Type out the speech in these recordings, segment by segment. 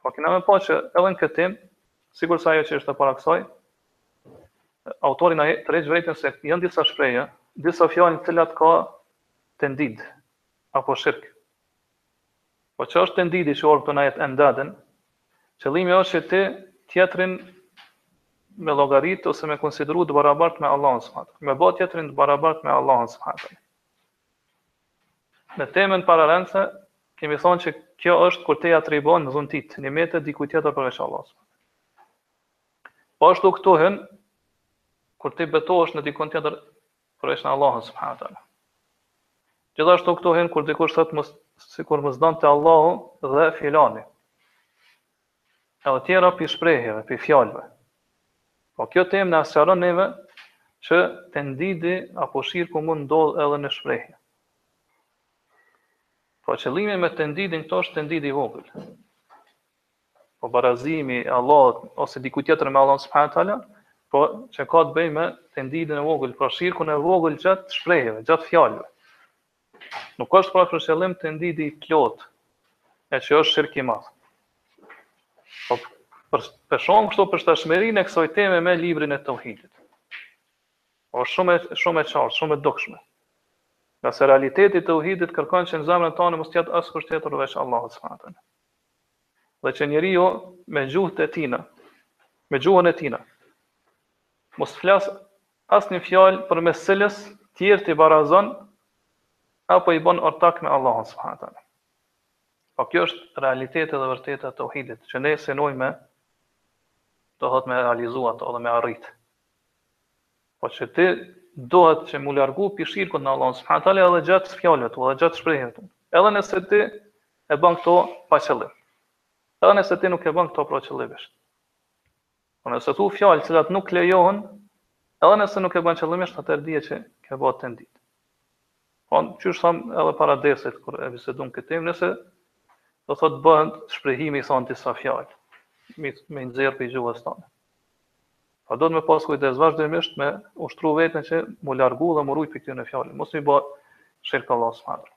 Po, kena me pa që edhe në këtë temë, sikurse ajo që është para kësaj, autori na tërheq vërejtjen se janë disa shprehje, disa fjalë në të cilat ka tendid apo shirk. Po, çka është tendidi që u përmend këtu në ajet endaden, qëllimi është që ti tjetrin me llogarit ose me konsideru të barabartë me Allahun subhanehu ve teala, me ba tjetrin të barabartë me Allahun subhanehu ve teala. Në temën pararendëse, kemi thonë që kjo është kur ti atribuon dhuntitë, nimetet dikujt tjetër përveç Allahut subhanehu ve teala. Po ashtu këtu hyn kur ti betohesh në dikon tjetër përveç në Allahun subhanehu ve teala. Gjithashtu këtu hyn kur dikush thotë mos sikur mos donte Allahu dhe filani. Edhe të tjera pi shprehjeve, pi fjalëve. Po kjo temë na sqaron neve që tendidi apo shirku mund ndodh edhe në shprehje. Po qëllimi me tendidin këtu është tendidi i vogël. Po barazimi i Allahut ose dikujt tjetër me Allahun subhanahu teala, po çka ka të bëjë me tendidin e vogël, pra shirkun e vogël gjatë shprehjeve, gjatë fjalëve. Nuk është pra për qëllim tendidi i plotë, e që është shirku i madh. Po, pe shohim kështu përshtatshmërinë e kësaj teme me librin e Tauhidit. Po është shumë shumë e qartë, shumë e dukshme. Ngase realiteti i tauhidit kërkon që në zemrën tonë mos të jetë askush tjetër veç Allahut subhanahu wa ta'ala. Dhe që njeriu me gjuhët e tina, me gjuhën e tina, mos të flasë Asnjë fjalë përmes cilës tjerët i barazon apo i bën ortak me Allahun subhanahu wa ta'ala. Po kjo është realiteti dhe e vërteta e tauhidit, që ne synojmë me do thot me realizu atë dhe me arrit. Po që ti dohet që m'u largu pi shirkut në Allahun subhanahu wa ta'ala edhe gjatë fjalëve tua, edhe gjatë shprehjeve tua. Edhe nëse ti e bën këtë pa qëllim. Edhe nëse ti nuk e bën këtë pra qëllimisht. Po nëse thu fjalë të cilat nuk lejohen, edhe nëse nuk e bën qëllimisht, atëherë dije që ke bërë tendid. Po qysh thamë edhe para dersit kur e biseduam këtë temë, nëse do thotë bëhen shprehi me i thonë disa fjalë me me nxjerr pi gjuhës tonë. Pra duhet me pas kujdes vazhdimisht me ushtru veten që m'u largu dhe m'u rujt pi këtyne fjalëve, mos me i ba shirk Allahut subhanehu ve teala.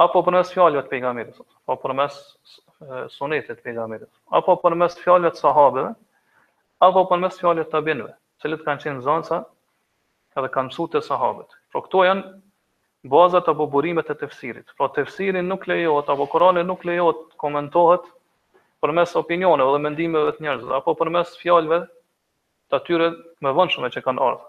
Apo përmes fjalëve të pejgamberit sa, apo përmes sunetit të pejgamberit, apo përmes fjalëve të sahabeve, apo përmes fjalëve të tabiinëve, të cilët kanë qenë nxënësa edhe kanë mësu te sahabët. Pra këto janë bazat apo burimet e tefsirit. Pra tefsiri nuk lejohet apo Kurani nuk lejohet komentohet përmes opinioneve dhe mendimeve të njerëzve apo përmes fjalëve të atyre të mëvonshme që kanë ardhur.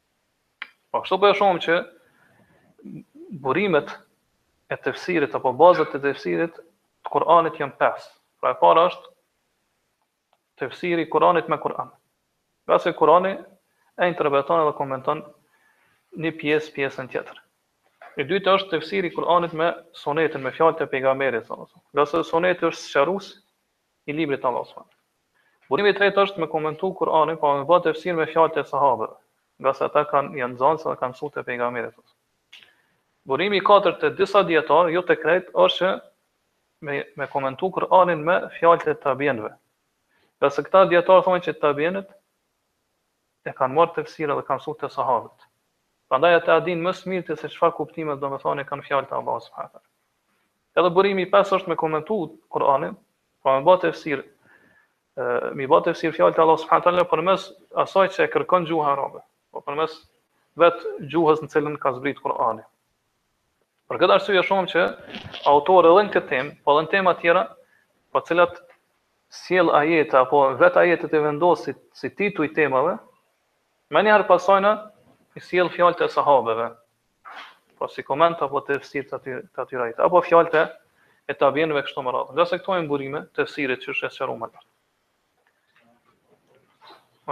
Po kështu po e shohim që burimet e tefsirit apo bazat e tefsirit të Kur'anit janë pesë. Pra e para është tefsiri i Kur'anit me Kur'an. Ngase Kur'ani e interpreton dhe komenton një pjesë pjesën tjetër. E dytë është tefsiri i Kur'anit me sunetin, me fjalët e pejgamberit sallallahu alajhi wasallam. Ngase suneti është sqarues i librit të Allahut subhanehu. Burimi i tretë është me komentu Kur'anin, pra me bë tefsir me fjalët e sahabeve, ngase ata kanë janë nxënës dhe kanë mësuar te pejgamberi sa. Burimi i katërt te disa dijetarë, jo te krejt, është që me me komentu Kur'anin me fjalët e tabiinëve. Ngase këta dijetarë thonë që tabiinët e kanë marrë tefsirin dhe kanë mësuar te sahabët. Prandaj ata e dinë më së miri se çfarë kuptime domethënë kanë fjalët e Allahut subhanehu. Edhe burimi i pestë është me komentu Kur'anin, pra me bë tefsir, me bë tefsir fjalët e Allahut subhanahu teala përmes asaj që e kërkon gjuha arabe, apo përmes vet gjuhës në cilën ka zbrit Kur'ani. Për këtë arsye shohim që autori edhe në këtë temë, po edhe në tema të tjera, për cilat sjell ajete apo vet ajetet e vendos si, si tituj të temave, menjëherë pas tyne i sjell fjalët e sahabeve, pra si koment apo tefsir të aty të atyre ajete apo fjalët e e tabiinëve kështu me radhë. Ngase këto janë burimet e tefsirit siç është e sqaruar më lart.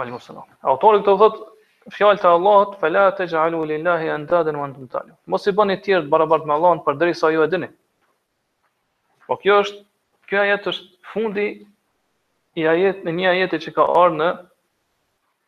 Aleikum selam. Autori këtu thotë fjalët e Allahut fala taj'alu lillahi andadan wa antum ta'lamun. Mos i bëni të tjerë të barabartë me Allahun përderisa ju e dini. Po kjo është kjo ajet është fundi i ajetit një ajeti që ka ardhur në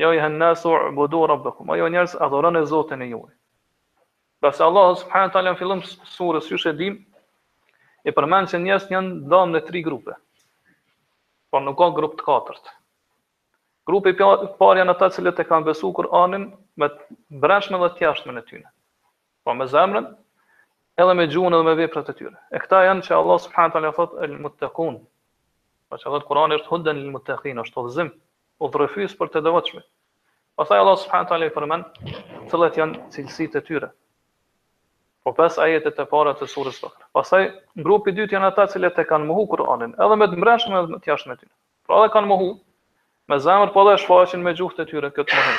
Ja ejjuhen nasu u'budu rabbekum, o ju njerëz adhuroni Zotin e juaj. Pasi Allahu subhanahu wa taala në fillim të sures, siç e dimë, i përmend që njerëzit janë da në tri grupe. Por nuk ka grup të katërt. Grupi i parë janë ata cilët e kanë besu Kur'anin me brendshmen dhe të jashtmen e tyne. Pra me zemrën, edhe me gjuhën edhe me veprat e tyre. E këta janë që Allah subhanahu taala thotë el muttaqun. Për çka thotë Kurani është huden lil muttaqin, është udhëzim, udhërrëfys për të devotshmit. Pastaj Allah subhanahu taala i përmend cilat janë cilësitë e tyre. Pra pesë ajetet e para të sures Bakara. Pastaj grupi i dytë janë ata që e kanë mohu Kur'anin, edhe me të mbrendshmen edhe me të jashtmen e tyre. Pra edhe kanë mohu me zemër, po edhe shfaqin me gjuhën e tyre këtë mohim.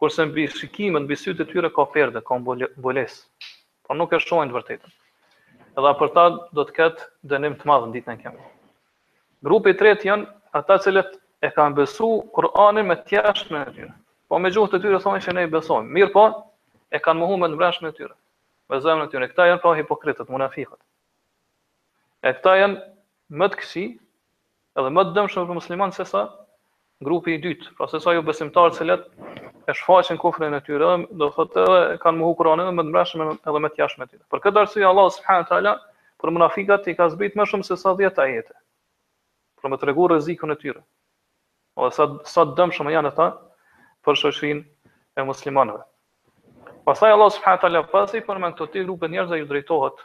Kurse mbi shikimet, mbi sytë e tyre ka perde, ka mbulesë. Pra nuk e shohin të vërtetën. Edhe për ta do të ketë dënim të madh në ditën e Kiametit. Grupi i tretë janë ata të cilët e kanë besu Kur'anin me të jashtmen e tyre. Pra me gjuhë të tyre thonë që ne i besojmë. Mirëpo, e kanë mohu me të mbrendshmen e tyre. Me zemrën e tyre. Këta janë pra hipokritët, munafikët. E këta janë më të këqij, Edhe më të dëmshëm për musliman se sa grupi i dytë, pra se sa jobesimtarët të cilët e shfaqin kufrin e tyre, do thotë edhe kanë mohu Kur'anin me të brendshmen edhe me të jashtmen e tyre. Për këtë arsye Allahu subhanahu wa taala për munafikat i ka zbrit më shumë se sa 10 ajete. Për me tregu rrezikun e tyre. Ose sa të dëmshëm janë ata për shoqërinë e muslimanëve. Pastaj Allahu subhanahu wa taala pasi përmend këto tri grupe njerëzve ju drejtohet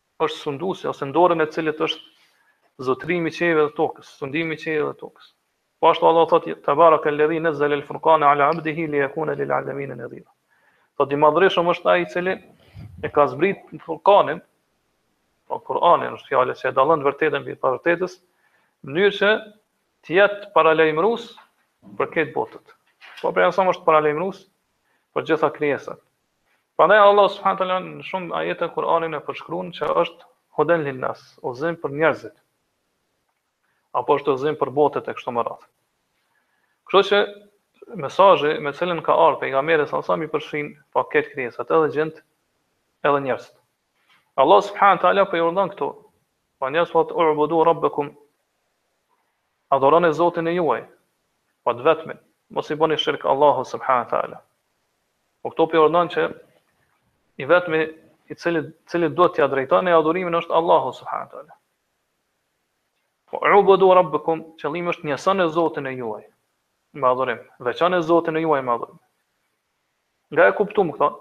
është sunduesi ose në dorën e cilit është zotërimi i qiejve dhe tokës, sundimi i qiejve dhe tokës. Po ashtu Allah thotë tebaraka alladhi nazzala al-furqana ala 'abdihi li yakuna lil 'alamin nadhira. Pra i madhërishëm është ai i cili e ka zbrit Furqanin, po Kur'ani është fjala që e dallon të vërtetën prej të pavërtetës, në mënyrë që të jetë paralajmërues për krejt botët. Po pra ai është paralajmërues për gjitha krijesat. Prandaj Allah subhanahu taala në shumë ajete të Kur'anit e përshkruan që është huden lin nas, udhëzim për njerëzit. Apo është udhëzim për botët e kështu me radhë. Kështu që mesazhi me të cilin ka ardhur pejgamberi s.a.v.s. i përfshin pra krejt krijesat edhe xhindët edhe njerëz. Allah subhanahu taala po i urdhon këtu. Po njerëz po të urbudu rabbakum. Adhuroni Zotin e juaj. Pra të vetmin. Mos i bëni shirk Allahu subhanahu taala. Po këtu po i urdhon që i vetmi i cili cilit duhet t'ia drejtoni adhurimin është Allahu subhanahu wa taala. Po ubudu rabbukum, qëllimi është njësoni Zotin e juaj me adhurim, veçani Zotin e juaj me adhurim. Nga e kuptojmë këtë?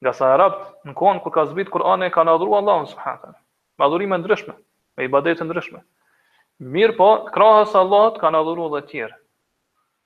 Ngase arabët në kohën kur ka zbrit Kur'ani kanë adhuruar Allahun subhanahu wa taala me adhurime të ndryshme, me ibadete të ndryshme. Mirëpo, krahas Allahut kanë adhuruar dhe tjerë.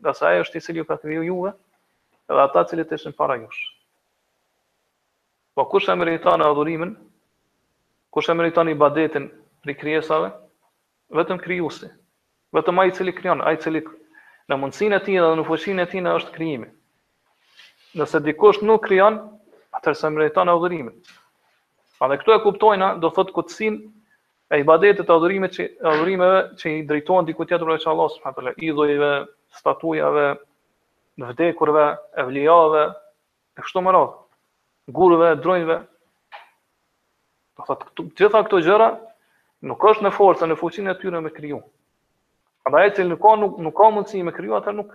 ngase Ai është i cili ju ka kriju juve dhe ata të cilët ishin para jush. Po kush e meriton adhurimin? Kush e meriton ibadetin prej krijesave? Vetëm krijuesi. Vetëm ai i cili krijon, ai i cili në mundësinë e tij dhe në fuqinë e tij është krijimi. Nëse dikush nuk krijon, atëherë s'e meriton adhurimin. Pra edhe këtu e kuptojna, do thotë kotësinë e ibadetit të adhurimit që e adhurimeve që i drejtohen dikujt tjetër përveç Allahut subhanahu wa idhujve, statujave, të vdekurve, evlijave, e kështu me radhë, gurëve, drunjve. Do thotë të gjitha këto gjëra nuk është në forcën, në fuqinë e tyre me kriju. E ai i cili nuk ka, nuk, nuk ka mundësi me kriju, atër nuk,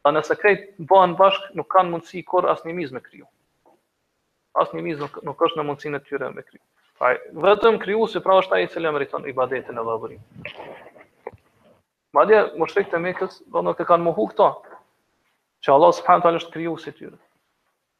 Pra nëse krejt bëhen bashk, nuk kanë mundësi kurrë asnjë miz me kriju. Asnjë miz nuk, nuk është në mundësinë e tyre me kriju. Pra, vetëm krijuesi pra është ai i cili meriton ibadetin edhe adhurimin. Madje mushrikët e Mekës do nuk e kanë mohu këtë. Që Allah subhanahu taala është krijuesi i tyre.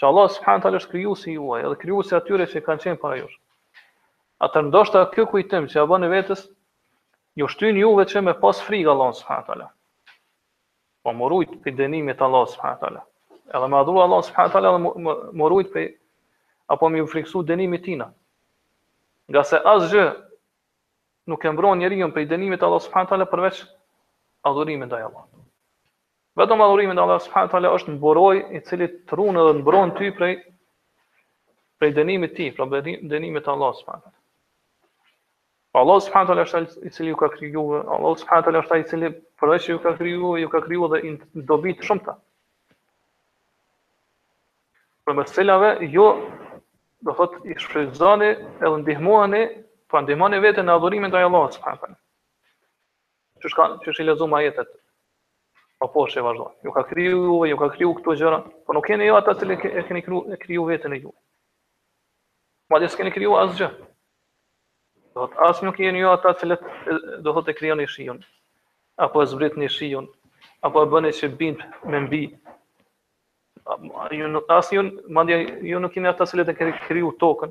që Allah subhanahu taala është krijuesi juaj, edhe krijuesi i atyre që kanë qenë para jush. E ndoshta ky kujtim që ja bëni vetes ju shtyn juve që me pas frikë Allahun subhanahu taala. Po me u rujt prej dënimit të Allahut subhanahu taala. Edhe me adhuru Allahun subhanahu taala dhe me u rujt prej apo me ju friksu dënimit tina. Ngase asgjë nuk e mbron njeriun prej dënimit të Allahut subhanahu taala përveç adhurimit ndaj Allahut. Vetëm adhurimi ndaj Allahut subhanahu taala është mburojë i cili të runë dhe mbron ty prej prej dënimit tij, pra dënimit të Allahut subhanahu taala. Pra Allah subhanahu taala është ai i cili ju ka krijuar, Allah subhanahu taala është ai i cili përveç ju ka krijuar, ju ka krijuar edhe dobi të shumta. Përmes cilave ju do thotë i shfrytëzoni edhe ndihmoni, pra ndihmoni veten në adhurimin ndaj Allahut subhanahu taala. Që shka, që si i lexum ajetet. Pra po e vazhdon. Ju ka kriju juve, ju ka kriju këto gjëra, po nuk jeni ju ata që e keni kriju, e kriju veten e juj. Madje s'keni kriju asgjë. Do thotë as nuk jeni ju ata të cilët, do thotë e krijoni shiun. Apo e zbritni shiun. Apo e bëni që bimët me mbi. Ju nuk, as ju, madje ju nuk jeni ata të cilët e keni kriju tokën.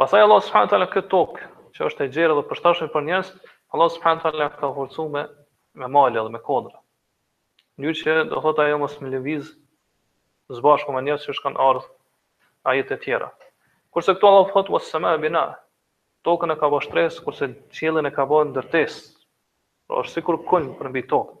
Pastaj Allahu subhanahu wa taala këtë tokë që është e gjerë dhe e përshtatshme për njerëz, Allahu subhanahu wa taala e ka forcu me me male dhe me kodra. Në mënyrë që do thotë ajo mos me lëviz së bashku me njerëz që siç kan ardh ajetet e tjera. Kurse këtu Allahu thotë was sama bina. Tokën e ka bërë shtresë, kurse qiellin e ka bërë ndërtesë. Pra është sikur kulm përmbi tokën.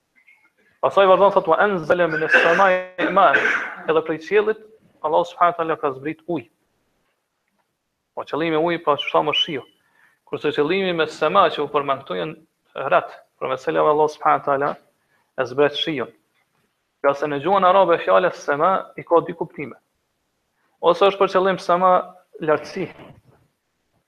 Pastaj vazhdon thotë wa anzala min as-samai ma edhe prej qiellit Allahu subhanahu taala ka zbrit ujë. Po qëllimi i ujit pra po është me shiun. Kurse qëllimi me sema që u përmend këtu janë retë, përmes cilave Allahu subhanahu taala e zbret shiun. Ngase në gjuhën arabe fjala sema i ka dy kuptime. Ose është për qëllim sema lartësi.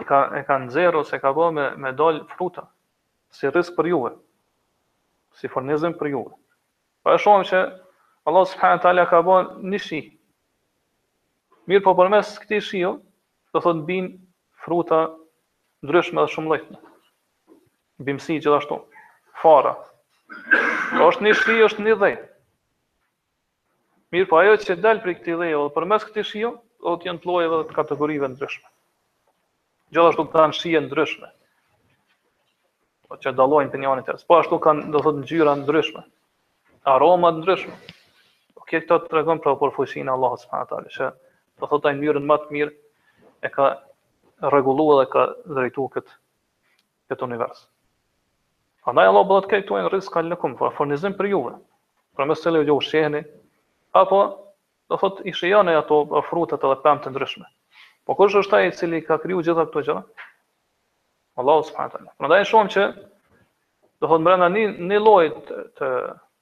e ka e ka nxjerrë ose e ka bërë me me dal fruta si rrisk për juve, si furnizim për juve. Po e shohim që Allah subhanahu taala ka bo një shi. Mirëpo përmes këtij shiu, do thotë bijnë fruta të ndryshme dhe shumëllojshme. Bimësi gjithashtu, fara. Po është një shi, është një dhe. Mirëpo ajo që dal prej këtij dheu dhe përmes këtij shiu, do thotë janë të llojeve dhe të kategorive të ndryshme. Gjithashtu kanë shije të ndryshme. Po që dallojnë prej njëra tjetrës. Po ashtu kanë, do thotë, ngjyra të ndryshme. Aroma të ndryshme. Po kjo të tregon për për fuqinë e Allahut subhanahu teala, që do thotë ai në mënyrën më të mirë e ka rregullu edhe ka drejtu këtë këtë univers. Andaj Allahu thotë këtu rizkan lekum, pra furnizim për juve, përmes cilëve ju ushqeheni, apo do thot i shijoni ato pra frutet edhe pemë të ndryshme. Po kush është ai i cili ka kriju gjitha këto gjëra? Allahu subhanahu wa taala. Prandaj shohim që do thot brenda një një lloj të, të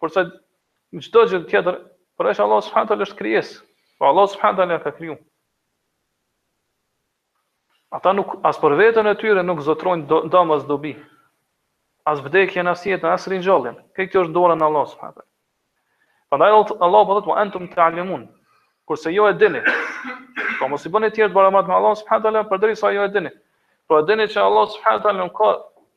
Kurse çdo gjë tjetër, përveç Allahu subhanahu teala është krijesë. Po Allahu subhanahu teala ka kriju. Ata nuk as për veten e tyre nuk zotrojnë dam as dobi. As vdekjen, as jetën, as ringjalljen. Kjo është n'dorën e Allah subhanahu teala. Prandaj Allahu po thotë antum ta'lamun. Kurse ju e dini. Po mos i bëni të tjerë barabart me Allah subhanahu teala, përderisa ju e dini. Po e dini që Allah subhanahu teala nuk ka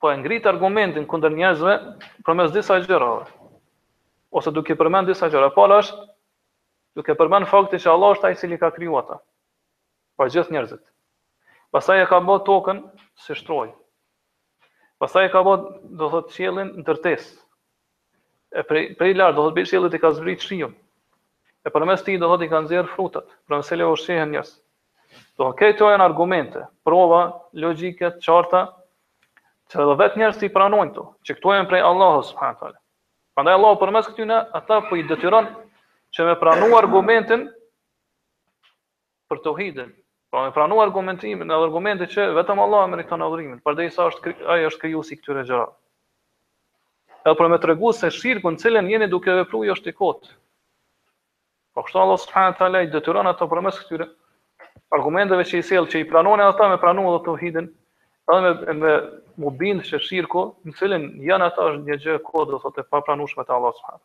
Po e ngrit argumentin kundër njerëzve përmes disa gjërave. Ose duke përmend disa gjëra, para është duke përmend faktin që Allah është ai i cili ka krijuar ata. Pra gjithë njerëzit. Pastaj e ka bërë tokën si shtroj. Pastaj e ka bërë, do thotë, qiellin ndërtesë. E prej, prej lartë, do thotë prej qiellit i ka zbrit shiun. E përmes tij, do thotë i ka nxjerr frutat, përmes cilëve ushqehen njerëzit. Do thotë këto janë argumente, prova logjike, qarta, që edhe vetë njerëzit i pranojnë këto, që këto janë prej Allahu subhanahu taala. Prandaj Allahu përmes këtyre ata po i detyron që me pranu argumentin për tauhidin. Pra me pranu argumentimin, edhe argumentin që vetëm Allah e meriton adhurimin, përderisa ai është krijuesi i këtyre gjërave. Edhe për me tregu se shirku në cilën jeni duke vepruar ju është i kotë. Po kështu Allah subhanahu teala i detyron ata përmes këtyre argumenteve që i sjell që i pranojnë ata me pranu edhe tauhidin, edhe me me u bind se shirku në cilën janë ata është një gjë e kotë, do thotë e papranueshme te Allah subhanahu.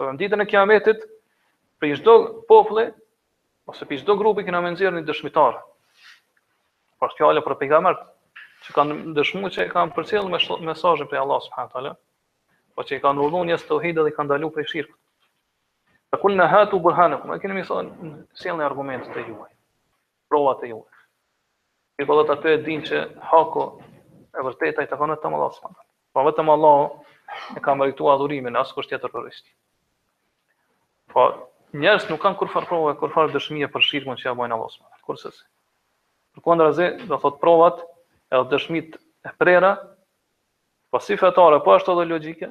Në ditën e Kiametit, prej çdo populli ose prej çdo grupi kena me nxjerrë një dëshmitar. Pra fjala për pejgambert, që kanë dëshmuar se kanë përcjellë mesazhin prej Allah subhanahu teala, pra i kanë urdhëruar njerëzit n'tauhid edhe i kanë ndalu prej shirkut. Fa kulna hatu burhanakum, e kemi me thënë sjellni argumentet e juaja. provat e juaja. Mirëpo do thotë aty e din që haku e vërteta i takon vetëm Allahut. Po vetëm Allah e ka meritua adhurimin, askush tjetër përveç tij. Po njerëzit nuk kanë kurfar prova e kurfar dëshmie për shirkun që ja bojnë Allah subhanahu taala. Kurse si. Përkundrazi, do thot provat edhe dëshmitë e prera, po si fetare, po ashtu edhe logjike,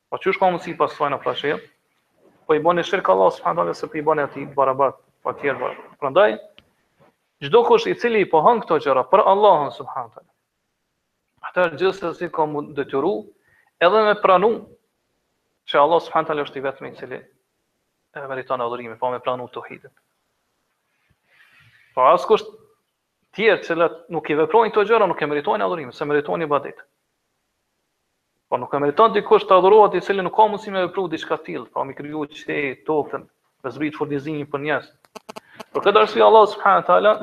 Po qysh ka mundsi pastajna pra që? Po i bëni shirk Allah subhanahu taala se po i bëni atij të barabart, po atje po. Prandaj çdo kush i cili i pohon këto gjëra për Allahun subhanahu taala. Ata gjithsesi kanë me u detyru edhe me pranu që Allah subhanahu taala është i vetmi i cili e meriton adhurimin, po me pranu tauhidin. Po askush tjerë të cilat nuk i veprojnë këto gjëra, nuk e meritojnë adhurimin, se meritojnë ibadet. Po nuk e meriton dikush të adhurohet i cili nuk ka mundësi me vepru diçka të tillë, pra me kriju qiejt e tokën, me zbrit furnizimin për njerëz. Për këtë arsye Allah subhanahu wa taala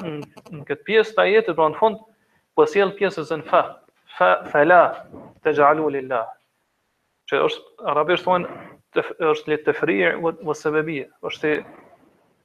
në këtë pjesë të ajetit pra në fund po sjell pjesën fa fa fala taj'alu lillah. Qysh arabisht thonë është le të frirë ose sebebie, është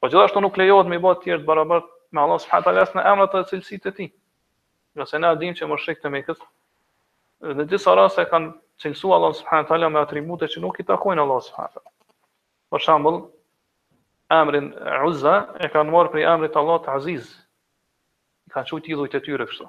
Po gjithashtu nuk lejohet me i bë të tjerë të barabartë me Allahun subhanahu teala në emrat dhe cilësitë e tij. Ngase na e dimë që mushrikët e Mekës në disa raste e kanë cilësu Allahun subhanahu teala me atribute që nuk i takojnë Allahut subhanahu teala. Për shembull, emrin Uzza e kanë marrë prej emrit të Allahut Aziz. I kanë qujt idhujt e tyre kështu.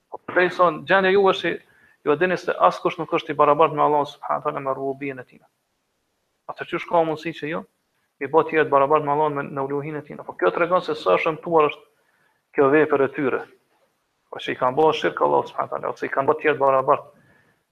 Preson gjendja juve që ju e dini se askush nuk është i barabartë me Allahun subhanahu teala me rububien e tij. Atëherë qysh ka mundësi që ju i bëtë tjerë të barabartë me Allahun me në uluhin e tij. Po kjo tregon se sa e shëmtuar është kjo vepër e tyre. Po që i kanë bërë shirk Allahu subhanahu teala, ose i kanë bërë tjerë të barabartë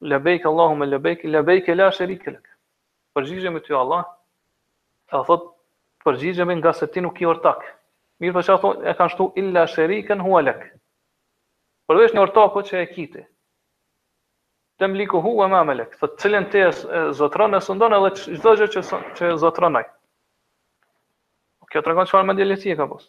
Lebejk Allahume lebejk, lebejke la sherike lek. Përgjigjemi ty Allah, e thot, përgjigjemi ngase ti nuk ki ortak. Mirëpo që ato e kanë shtu illa sheriken hua lek. Përveç një ortaku që e ki ti. Temlikuhu ue ma melek. Thot, cilin ti e zotron e sundon edhe çdo gjë që, që zotron ai. Kjo tregon çfarë me ndjelë e ka pasë.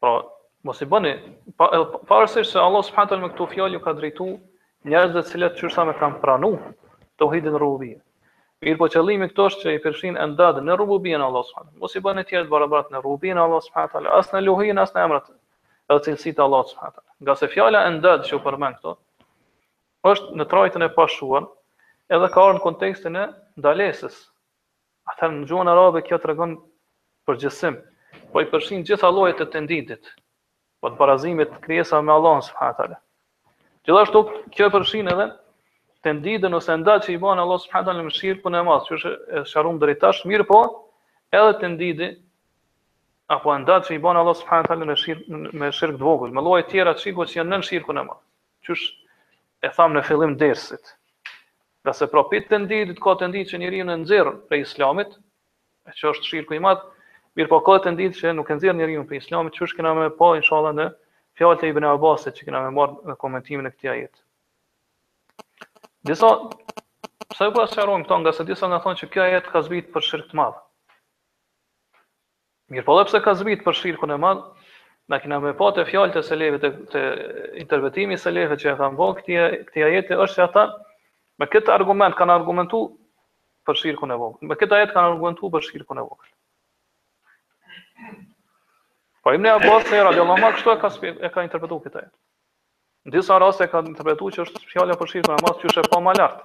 Pra, mos i bëni, pa, pavarësisht se Allah subhanahu taala me këto fjalë ju ka drejtu njerëzve të cilët qysh thamë e kanë pranu teuhidin rububie. Mirëpo qëllimi këtu është që i përfshin endad në rububien e Allah subhanahu Mos i bëni tjerët barabartë në rububien e Allah subhanahu taala, as në uluhien, as në emrat dhe cilësitë e Allah subhanahu taala. Ngase fjala endad që u përmend këtu, është në trajtën e pashquar, edhe ka ardh në kontekstin e ndalesës, Atëherë në gjuhën arabe kjo tregon përgjithësim, po i përfshin gjitha llojet e tendidit, po të barazimit të krijesave me Allahun subhanahu teala. Gjithashtu kjo e përfshin edhe tendidin ose endad që i bën Allah subhanahu teala në shirkun e madh, që është e sqarum deri tash, mirëpo edhe tendidi apo endad që i bën Allah subhanahu teala në shirk me shirk të vogël, me lloje të tjera të shirkut që janë nën shirkun e madh. Qysh e tham në fillim të dersit. Ngase prej tendidit ka tendid që njeriun e nxjerr prej Islamit, e që është shirku i madh, mirëpo ka tendid që nuk e nxjerr njeriun prej Islamit, qysh kena me pa inshallah në fjalët e Ibn Abbasit që kena me marr në komentimin e këtij ajeti. Disa pse po i sqarojmë këto ngase disa na thonë që ky ajet ka zbrit për shirk të madh. Mirëpo edhe pse ka zbritë për shirkun e madh, na kena me pa te fjalët e selefëve te, te interpretimi i selefëve që e kanë bën këtij këtij ajeti është se ata me këtë argument kanë argumentu për shirkun e vogël. Me këtë ajet kanë argumentu për shirkun e vogël. Po Ibn Abbasi radiallahu anhu kështu e ka e ka interpretuar këtë ajet. Në disa raste ka interpretuar që është fjala për shirkun e madh, qysh e pamë ma lart.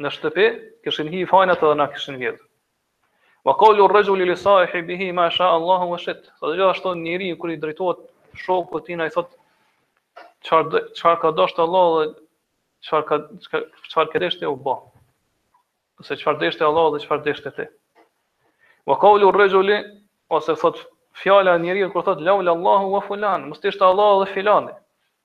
në shtëpi, kishin hi hajnat edhe na kishin vjedh. Wa qawlu ar-rajuli li sahibihi ma sha Allahu wa shit. Po gjithashtu njeri kur i drejtohet shokut tij ai thotë çfarë çfarë ka dashur Allah dhe çfarë ka çfarë ke dashur ti. Ose çfarë dashur Allah dhe çfarë dashur ti. Wa qawlu ar-rajuli ose thot fjala e njerit kur thot laula Allahu wa fulan, mos t'ishte Allahu dhe filani.